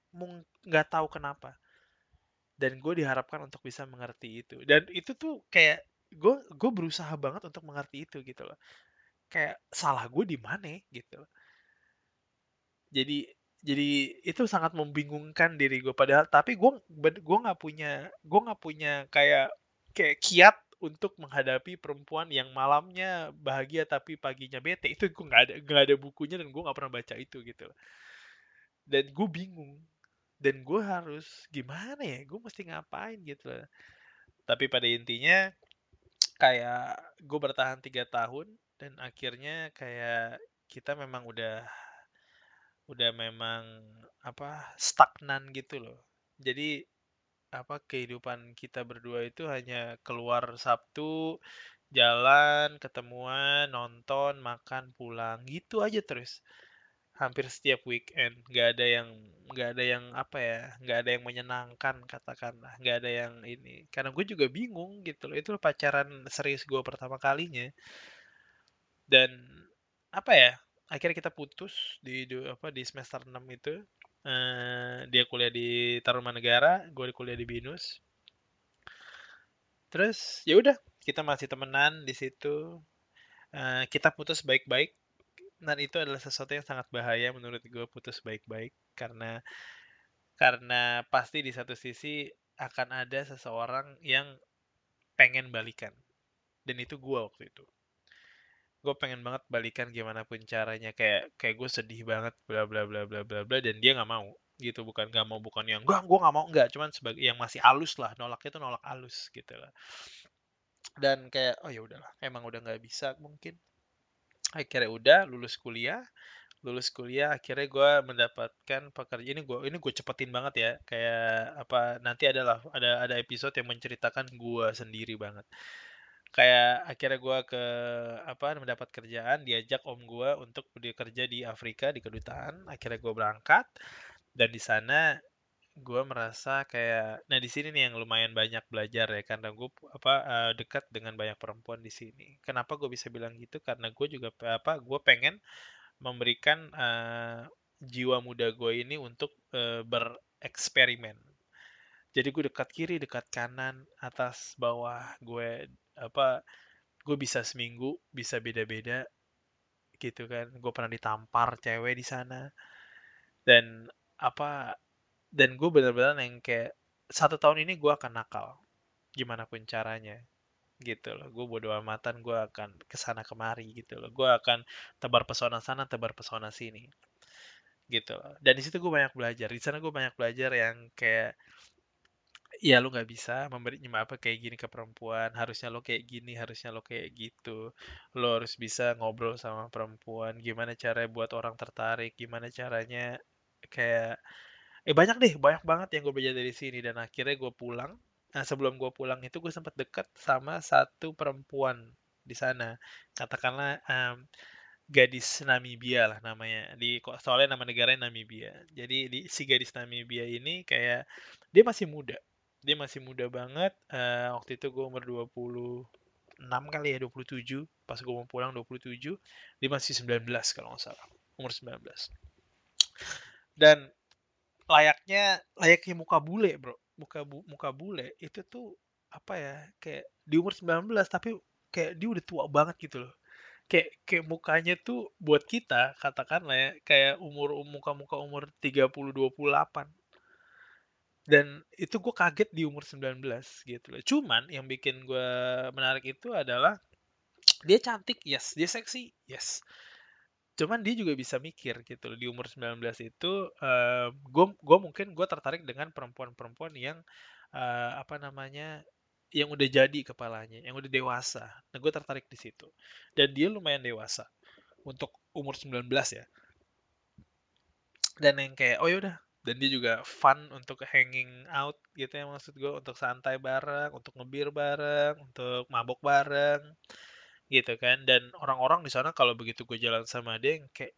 Speaker 1: Nggak tahu kenapa. Dan gue diharapkan untuk bisa mengerti itu. Dan itu tuh kayak gue gue berusaha banget untuk mengerti itu gitu loh. Kayak salah gue di mana gitu jadi jadi itu sangat membingungkan diri gue padahal tapi gue gue nggak punya gue nggak punya kayak kayak kiat untuk menghadapi perempuan yang malamnya bahagia tapi paginya bete. Itu gue nggak ada nggak ada bukunya dan gue nggak pernah baca itu gitu. Dan gue bingung. Dan gue harus gimana ya? Gue mesti ngapain gitu tapi pada intinya kayak gue bertahan tiga tahun dan akhirnya kayak kita memang udah udah memang apa stagnan gitu loh. Jadi apa kehidupan kita berdua itu hanya keluar Sabtu jalan ketemuan nonton makan pulang gitu aja terus. Hampir setiap weekend. Nggak ada yang nggak ada yang apa ya nggak ada yang menyenangkan katakanlah. Nggak ada yang ini. Karena gue juga bingung gitu loh. Itu pacaran serius gue pertama kalinya. Dan apa ya akhirnya kita putus di, apa di semester 6 itu uh, dia kuliah di Tarumanegara gue kuliah di Binus. Terus ya udah kita masih temenan di situ. Uh, kita putus baik-baik. Dan itu adalah sesuatu yang sangat bahaya menurut gue putus baik-baik. Karena karena pasti di satu sisi akan ada seseorang yang pengen balikan. Dan itu gue waktu itu gue pengen banget balikan gimana pun caranya. Kayak kayak gue sedih banget bla bla bla bla bla bla dan dia nggak mau gitu. Bukan nggak mau bukan yang gue gue nggak mau. Nggak cuman sebagai yang masih halus lah nolaknya tuh nolak halus gitu lah. Dan kayak oh ya udahlah emang udah nggak bisa mungkin. Akhirnya udah lulus kuliah lulus kuliah akhirnya gue mendapatkan pekerjaan ini gue ini gue cepetin banget ya. Kayak apa nanti adalah ada ada episode yang menceritakan gue sendiri banget kayak akhirnya gue ke apa mendapat kerjaan diajak om gue untuk bekerja di Afrika di kedutaan. Akhirnya gue berangkat dan di sana gue merasa kayak nah di sini nih yang lumayan banyak belajar ya karena gue apa uh, dekat dengan banyak perempuan di sini. Kenapa gue bisa bilang gitu? Karena gue juga apa gue pengen memberikan uh, jiwa muda gue ini untuk uh, bereksperimen. Jadi gue dekat kiri dekat kanan atas bawah gue apa gue bisa seminggu bisa beda-beda gitu kan. Gue pernah ditampar cewek di sana. Dan apa dan gue bener-bener yang kayak satu tahun ini gue akan nakal gimana pun caranya gitu loh. Gue bodo amatan gue akan ke sana kemari gitu loh. Gue akan tebar pesona sana tebar pesona sini gitu loh. Dan di situ gue banyak belajar. Di sana gue banyak belajar yang kayak ya lu nggak bisa memberi apa kayak gini ke perempuan harusnya lo kayak gini harusnya lo kayak gitu. Lo harus bisa ngobrol sama perempuan gimana cara buat orang tertarik gimana caranya kayak eh banyak deh banyak banget yang gue belajar dari sini. Dan akhirnya gue pulang nah sebelum gue pulang itu gue sempat deket sama satu perempuan di sana. Katakanlah um, gadis Namibia lah namanya. Di soalnya nama negaranya Namibia. Jadi di si gadis Namibia ini kayak dia masih muda dia masih muda banget uh, waktu itu gue umur 26 kali ya 27 pas gue mau pulang 27 dia masih 19 kalau nggak salah umur 19 dan layaknya layaknya muka bule bro. Muka bu, muka bule itu tuh apa ya kayak di umur 19 tapi kayak dia udah tua banget gitu loh. Kayak kayak mukanya tuh buat kita katakanlah ya kayak umur muka-muka umur 30 28 dan itu gue kaget di umur 19 gitu loh. Cuman yang bikin gue menarik itu adalah dia cantik, yes. Dia seksi, yes. Cuman dia juga bisa mikir gitu loh. Di umur 19 itu uh, gue gue mungkin gue tertarik dengan perempuan-perempuan yang uh, apa namanya yang udah jadi kepalanya, yang udah dewasa. Nah, gue tertarik di situ. Dan dia lumayan dewasa untuk umur 19 ya. Dan yang kayak, oh yaudah, dan dia juga fun untuk hanging out gitu ya maksud gue untuk santai bareng, untuk ngebir bareng, untuk mabok bareng gitu kan. Dan orang-orang di sana kalau begitu gue jalan sama dia yang kayak,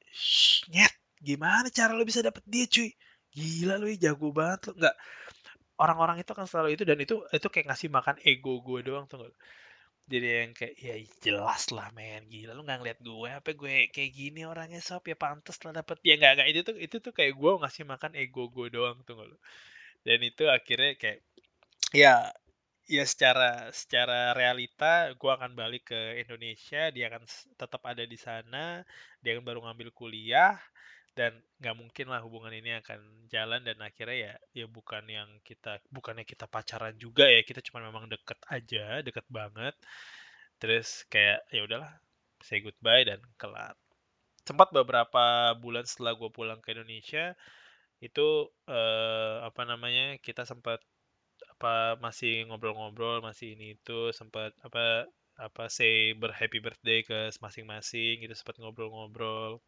Speaker 1: nyet, gimana cara lo bisa dapet dia cuy? Gila lo jago banget lo. Nggak, orang-orang itu kan selalu itu dan itu itu kayak ngasih makan ego gue doang tuh jadi yang kayak ya jelas lah men. Gila lu nggak ngeliat gue. Apa gue kayak gini orangnya sob? Ya pantas lah dapet. Ya nggak nggak. Itu tuh itu tuh kayak gue ngasih makan ego gue doang tuh lo dan itu akhirnya kayak ya ya secara secara realita gue akan balik ke Indonesia. Dia akan tetap ada di sana. Dia akan baru ngambil kuliah dan nggak mungkin lah hubungan ini akan jalan dan akhirnya ya ya bukan yang kita bukannya kita pacaran juga ya kita cuma memang deket aja deket banget. Terus kayak ya udahlah say goodbye dan kelar. Sempat beberapa bulan setelah gue pulang ke Indonesia itu eh, apa namanya kita sempat apa masih ngobrol-ngobrol masih ini itu sempat apa apa say ber happy birthday ke masing-masing gitu sempat ngobrol-ngobrol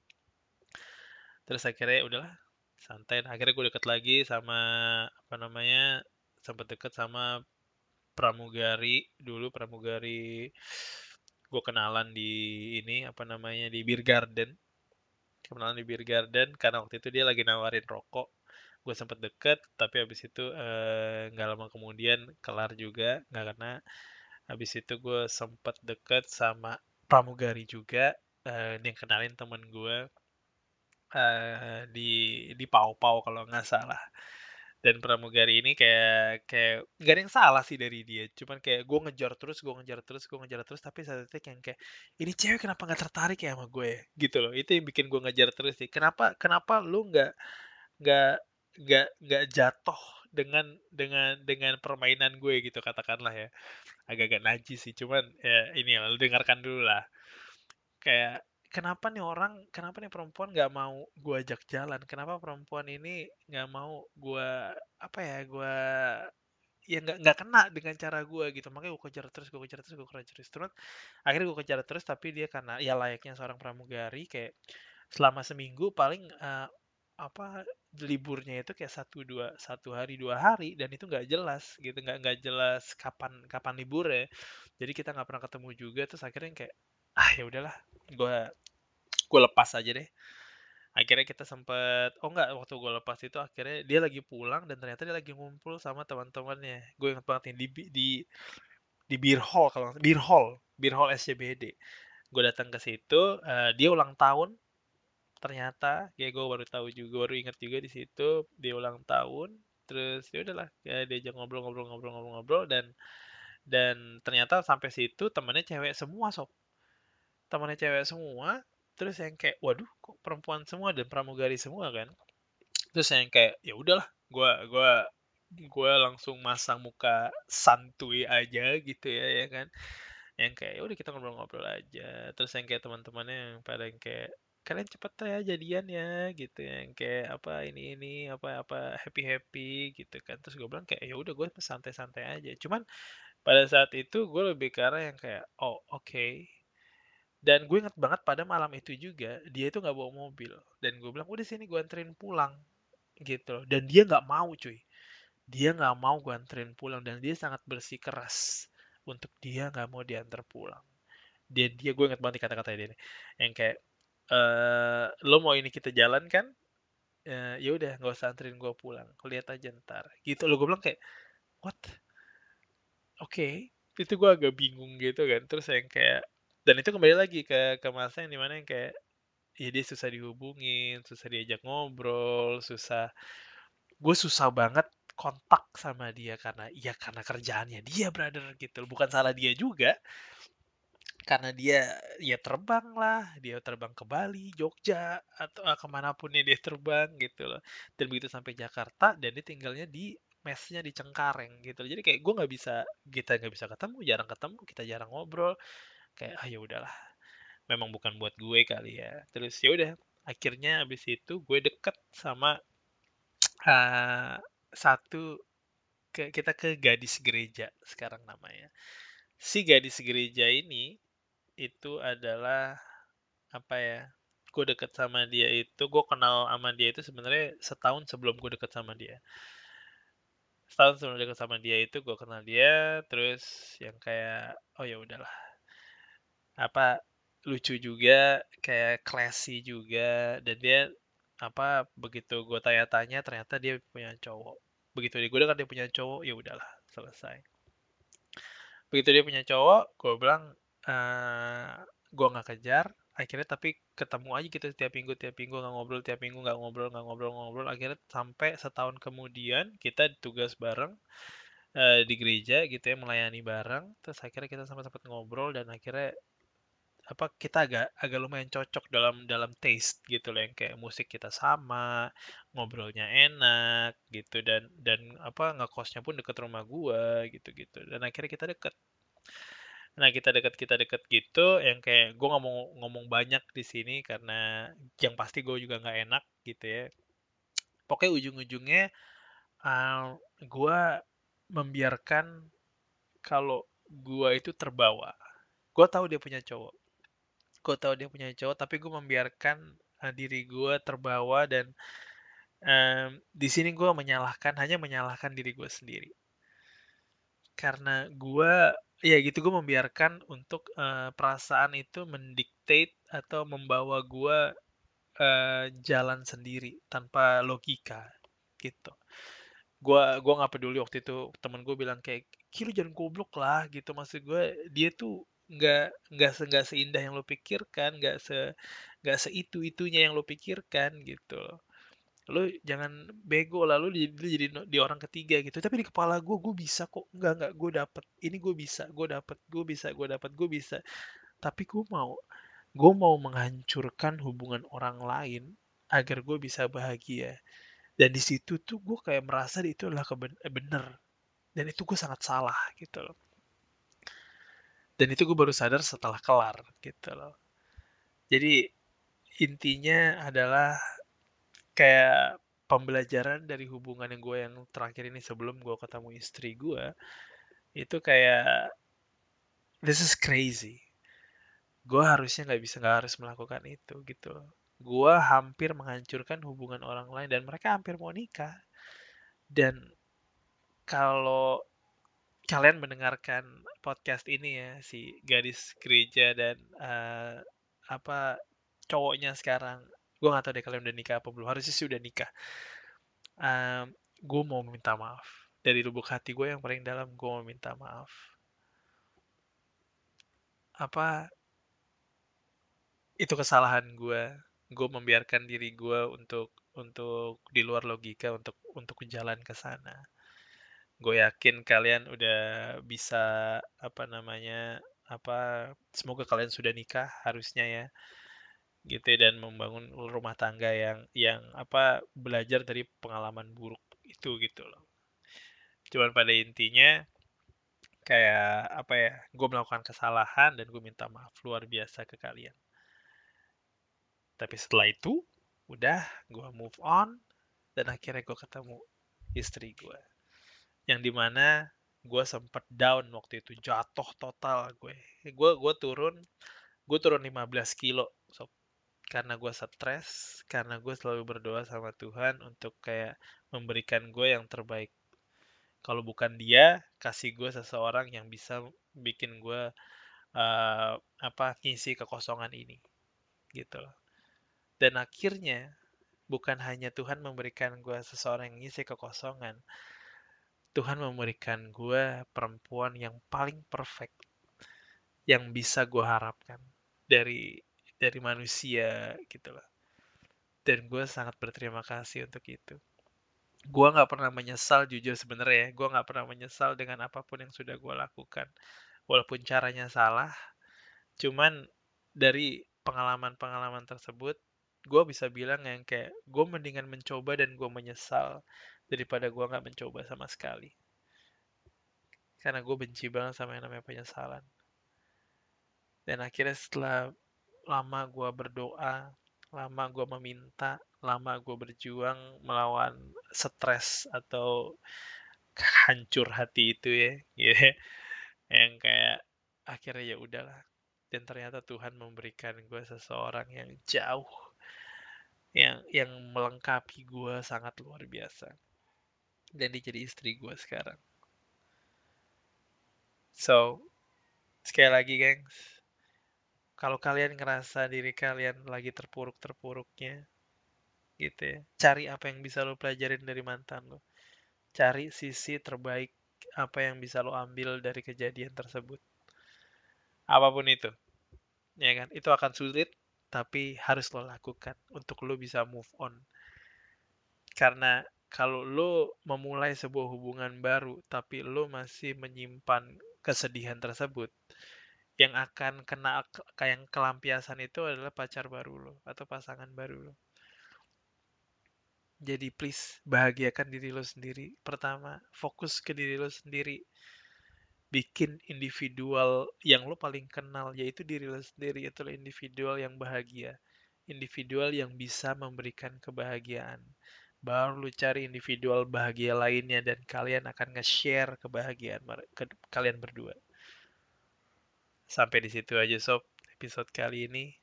Speaker 1: terus akhirnya udahlah santai. Akhirnya gue deket lagi sama apa namanya sempat deket sama pramugari dulu pramugari gue kenalan di ini apa namanya di beer garden. Kenalan di beer garden karena waktu itu dia lagi nawarin rokok. Gue sempet deket tapi habis itu eh, nggak eh, lama kemudian kelar juga. Nggak karena habis itu gue sempet deket sama pramugari juga eh, yang kenalin temen gue uh, di di Pau-Pau kalau nggak salah. Dan pramugari ini kayak kayak nggak ada yang salah sih dari dia. Cuman kayak gue ngejar terus, gue ngejar terus, gue ngejar terus. Tapi saat itu yang kayak ini cewek kenapa nggak tertarik ya sama gue? Gitu loh. Itu yang bikin gue ngejar terus sih. Kenapa kenapa lu nggak nggak nggak nggak jatuh dengan dengan dengan permainan gue gitu katakanlah ya agak-agak najis sih cuman ya ini lu dengarkan dulu lah kayak kenapa nih orang, kenapa nih perempuan nggak mau gue ajak jalan? Kenapa perempuan ini nggak mau gue apa ya gue ya nggak nggak kena dengan cara gue gitu. Makanya gue kejar terus gue kejar terus gue kejar terus terus. Akhirnya gue kejar terus tapi dia karena ya layaknya seorang pramugari kayak selama seminggu paling uh, apa liburnya itu kayak satu dua satu hari dua hari dan itu nggak jelas gitu. Nggak nggak jelas kapan kapan libur ya jadi kita nggak pernah ketemu juga terus akhirnya kayak ah ya udahlah gue gue lepas aja deh. Akhirnya kita sempet oh enggak waktu gue lepas itu akhirnya dia lagi pulang dan ternyata dia lagi ngumpul sama teman-temannya. Gue inget banget nih di di di beer hall kalau beer hall beer hall SCBD gue datang ke situ uh, dia ulang tahun. Ternyata ya gue baru tahu juga baru inget juga di situ dia ulang tahun. Terus ya udahlah ya diajak ngobrol-ngobrol-ngobrol-ngobrol-ngobrol dan dan ternyata sampai situ temannya cewek semua sob temannya cewek semua terus yang kayak waduh kok perempuan semua dan pramugari semua kan. Terus yang kayak ya udahlah gue gua gue langsung masang muka santuy aja gitu ya ya kan. Yang kayak ya udah kita ngobrol-ngobrol aja. Terus yang kayak teman-temannya yang pada yang kayak kalian cepet ya jadian ya gitu. Yang kayak apa ini ini apa apa happy happy gitu kan. Terus gue bilang kayak ya udah gue santai-santai aja. Cuman pada saat itu gue lebih arah yang kayak oh oke okay, dan gue inget banget pada malam itu juga dia itu nggak bawa mobil. Dan gue bilang udah sini gue anterin pulang gitu dan dia nggak mau cuy. Dia nggak mau gue anterin pulang dan dia sangat bersikeras untuk dia nggak mau diantar pulang. Dia dia gue inget banget kata-kata dia yang kayak eh lo mau ini kita jalan kan? Eh, ya udah nggak usah anterin gue pulang. Lihat aja ntar gitu lo gue bilang kayak what? Oke. Itu gue agak bingung gitu kan. Terus yang kayak dan itu kembali lagi ke ke masa yang di mana yang kayak ya dia susah dihubungin susah diajak ngobrol susah gue susah banget kontak sama dia karena ya karena kerjaannya dia brother gitu. Bukan salah dia juga. Karena dia ya terbang lah dia terbang ke Bali Jogja atau ah, ke mana pun ya dia terbang gitu loh. Dan begitu sampai Jakarta dan dia tinggalnya di mesnya di Cengkareng gitu. Jadi kayak gue nggak bisa kita nggak bisa ketemu jarang ketemu kita jarang ngobrol kayak ah ya udahlah memang bukan buat gue kali ya. Terus ya udah akhirnya abis itu gue deket sama uh, satu ke, kita ke gadis gereja sekarang namanya. Si gadis gereja ini itu adalah apa ya gue deket sama dia itu gue kenal sama dia itu sebenarnya setahun sebelum gue deket sama dia. Setahun sebelum deket sama dia itu gue kenal dia terus yang kayak oh ya udahlah apa lucu juga kayak classy juga dan dia apa begitu gue tanya-tanya ternyata dia punya cowok. Begitu dia gue dengar dia punya cowok ya udahlah selesai. Begitu dia punya cowok gue bilang uh, gue nggak kejar. Akhirnya tapi ketemu aja gitu tiap minggu tiap minggu nggak ngobrol tiap minggu nggak ngobrol nggak ngobrol ngobrol. Akhirnya sampai setahun kemudian kita tugas bareng uh, di gereja gitu ya melayani bareng. Terus akhirnya kita sama sempat ngobrol dan akhirnya apa kita agak agak lumayan cocok dalam dalam taste gitu loh yang kayak musik kita sama ngobrolnya enak gitu dan dan apa ngekosnya pun deket rumah gua gitu gitu dan akhirnya kita deket Nah, kita deket kita deket gitu, yang kayak gue nggak mau ngomong banyak di sini karena yang pasti gue juga nggak enak gitu ya. Pokoknya ujung-ujungnya uh, gue membiarkan kalau gue itu terbawa. Gue tahu dia punya cowok, gue tahu dia punya cowok, tapi gue membiarkan uh, diri gue terbawa dan um, di sini gue menyalahkan hanya menyalahkan diri gue sendiri. Karena gue ya gitu gue membiarkan untuk uh, perasaan itu mendiktate atau membawa gue uh, jalan sendiri tanpa logika gitu. Gue gua nggak peduli waktu itu temen gue bilang kayak kira jangan goblok lah gitu. Maksud gue dia tuh nggak nggak se nggak seindah yang lo pikirkan nggak se nggak seitu itunya yang lo pikirkan gitu. Lu jangan bego lah lu jadi, lu jadi di orang ketiga gitu. Tapi di kepala gue gue bisa kok. Nggak nggak gue dapet. Ini gue bisa gue dapet gue bisa gue dapet gue bisa. Tapi gue mau gue mau menghancurkan hubungan orang lain agar gue bisa bahagia. Dan di situ tuh gue kayak merasa itu adalah eh, bener. Dan itu gue sangat salah gitu loh dan itu gue baru sadar setelah kelar gitu loh. Jadi intinya adalah kayak pembelajaran dari hubungan yang gue yang terakhir ini sebelum gue ketemu istri gue itu kayak this is crazy. Gue harusnya nggak bisa nggak harus melakukan itu gitu. Gue hampir menghancurkan hubungan orang lain dan mereka hampir mau nikah. Dan kalau kalian mendengarkan podcast ini ya si gadis gereja dan uh, apa cowoknya sekarang. Gue gak tau deh kalian udah nikah apa belum. Harusnya sih udah nikah. Um, gue mau minta maaf. Dari lubuk hati gue yang paling dalam gue mau minta maaf. Apa itu kesalahan gue gue membiarkan diri gue untuk untuk di luar logika untuk untuk jalan ke sana gue yakin kalian udah bisa apa namanya apa semoga kalian sudah nikah harusnya ya gitu ya, dan membangun rumah tangga yang yang apa belajar dari pengalaman buruk itu gitu loh. Cuman pada intinya kayak apa ya gue melakukan kesalahan dan gue minta maaf luar biasa ke kalian. Tapi setelah itu udah gue move on dan akhirnya gue ketemu istri gue yang di mana gue sempet down waktu itu jatuh total gue. Gue gue turun gue turun 15 kilo sob. Karena gue stres karena gue selalu berdoa sama Tuhan untuk kayak memberikan gue yang terbaik. Kalau bukan dia kasih gue seseorang yang bisa bikin gue uh, apa ngisi kekosongan ini. Gitu dan akhirnya bukan hanya Tuhan memberikan gue seseorang yang ngisi kekosongan Tuhan memberikan gue perempuan yang paling perfect yang bisa gue harapkan dari dari manusia gitu loh. Dan gue sangat berterima kasih untuk itu. Gue nggak pernah menyesal jujur sebenarnya ya gue nggak pernah menyesal dengan apa pun yang sudah gue lakukan. Walaupun caranya salah cuman dari pengalaman-pengalaman tersebut gue bisa bilang yang kayak gue mendingan mencoba dan gue menyesal daripada gue nggak mencoba sama sekali. Karena gue benci banget sama yang namanya penyesalan. Dan akhirnya setelah lama gue berdoa lama gue meminta lama gue berjuang melawan stres atau hancur hati itu ya gitu yang kayak akhirnya ya udahlah. Dan ternyata Tuhan memberikan gue seseorang yang jauh yang yang melengkapi gue sangat luar biasa dan dia jadi istri gue sekarang. So sekali lagi gengs kalau kalian ngerasa diri kalian lagi terpuruk-terpuruknya gitu ya cari apa yang bisa lo pelajarin dari mantan lo. Cari sisi terbaik apa yang bisa lo ambil dari kejadian tersebut. Apa pun itu ya kan? Itu akan sulit tapi harus lo lakukan untuk lo bisa move on. Karena kalau lo memulai sebuah hubungan baru, tapi lo masih menyimpan kesedihan tersebut, yang akan kena kayak kelampiasan itu adalah pacar baru lo atau pasangan baru lo. Jadi please bahagiakan diri lo sendiri. Pertama, fokus ke diri lo sendiri bikin individual yang lo paling kenal yaitu diri lo sendiri itu individual yang bahagia individual yang bisa memberikan kebahagiaan baru lo cari individual bahagia lainnya dan kalian akan nge-share kebahagiaan ke kalian berdua. Sampai di situ aja sob. Episode kali ini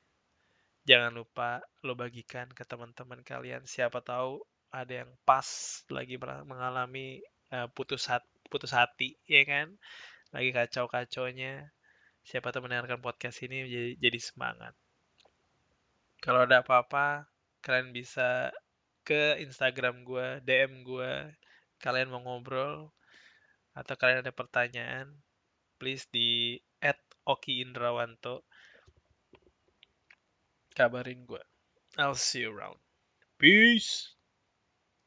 Speaker 1: jangan lupa lo bagikan ke teman-teman kalian. Siapa tahu ada yang pas lagi mengalami uh, putus hati putus hati ya kan? Lagi kacau-kacaunya. Siapa tahu mendengarkan podcast ini jadi semangat. Kalau ada apa-apa kalian bisa ke Instagram gue DM gue kalian mau ngobrol atau kalian ada pertanyaan please di at Oki Indrawanto. Kabarin gue I'll see you around. Peace